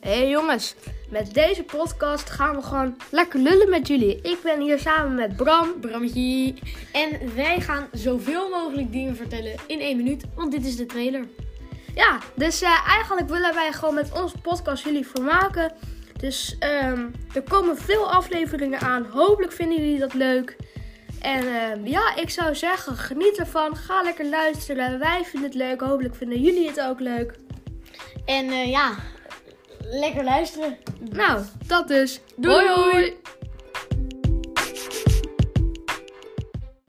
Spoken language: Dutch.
hey jongens, met deze podcast gaan we gewoon lekker lullen met jullie. Ik ben hier samen met Bram. Brammetje. En wij gaan zoveel mogelijk dingen vertellen in één minuut, want dit is de trailer. Ja, dus eh, eigenlijk willen wij gewoon met onze podcast jullie vermaken. Dus ehm, er komen veel afleveringen aan. Hopelijk vinden jullie dat leuk. En ehm, ja, ik zou zeggen, geniet ervan. Ga lekker luisteren. Wij vinden het leuk. Hopelijk vinden jullie het ook leuk. En eh, ja, lekker luisteren. Nou, dat dus. Doei, hoi. hoi.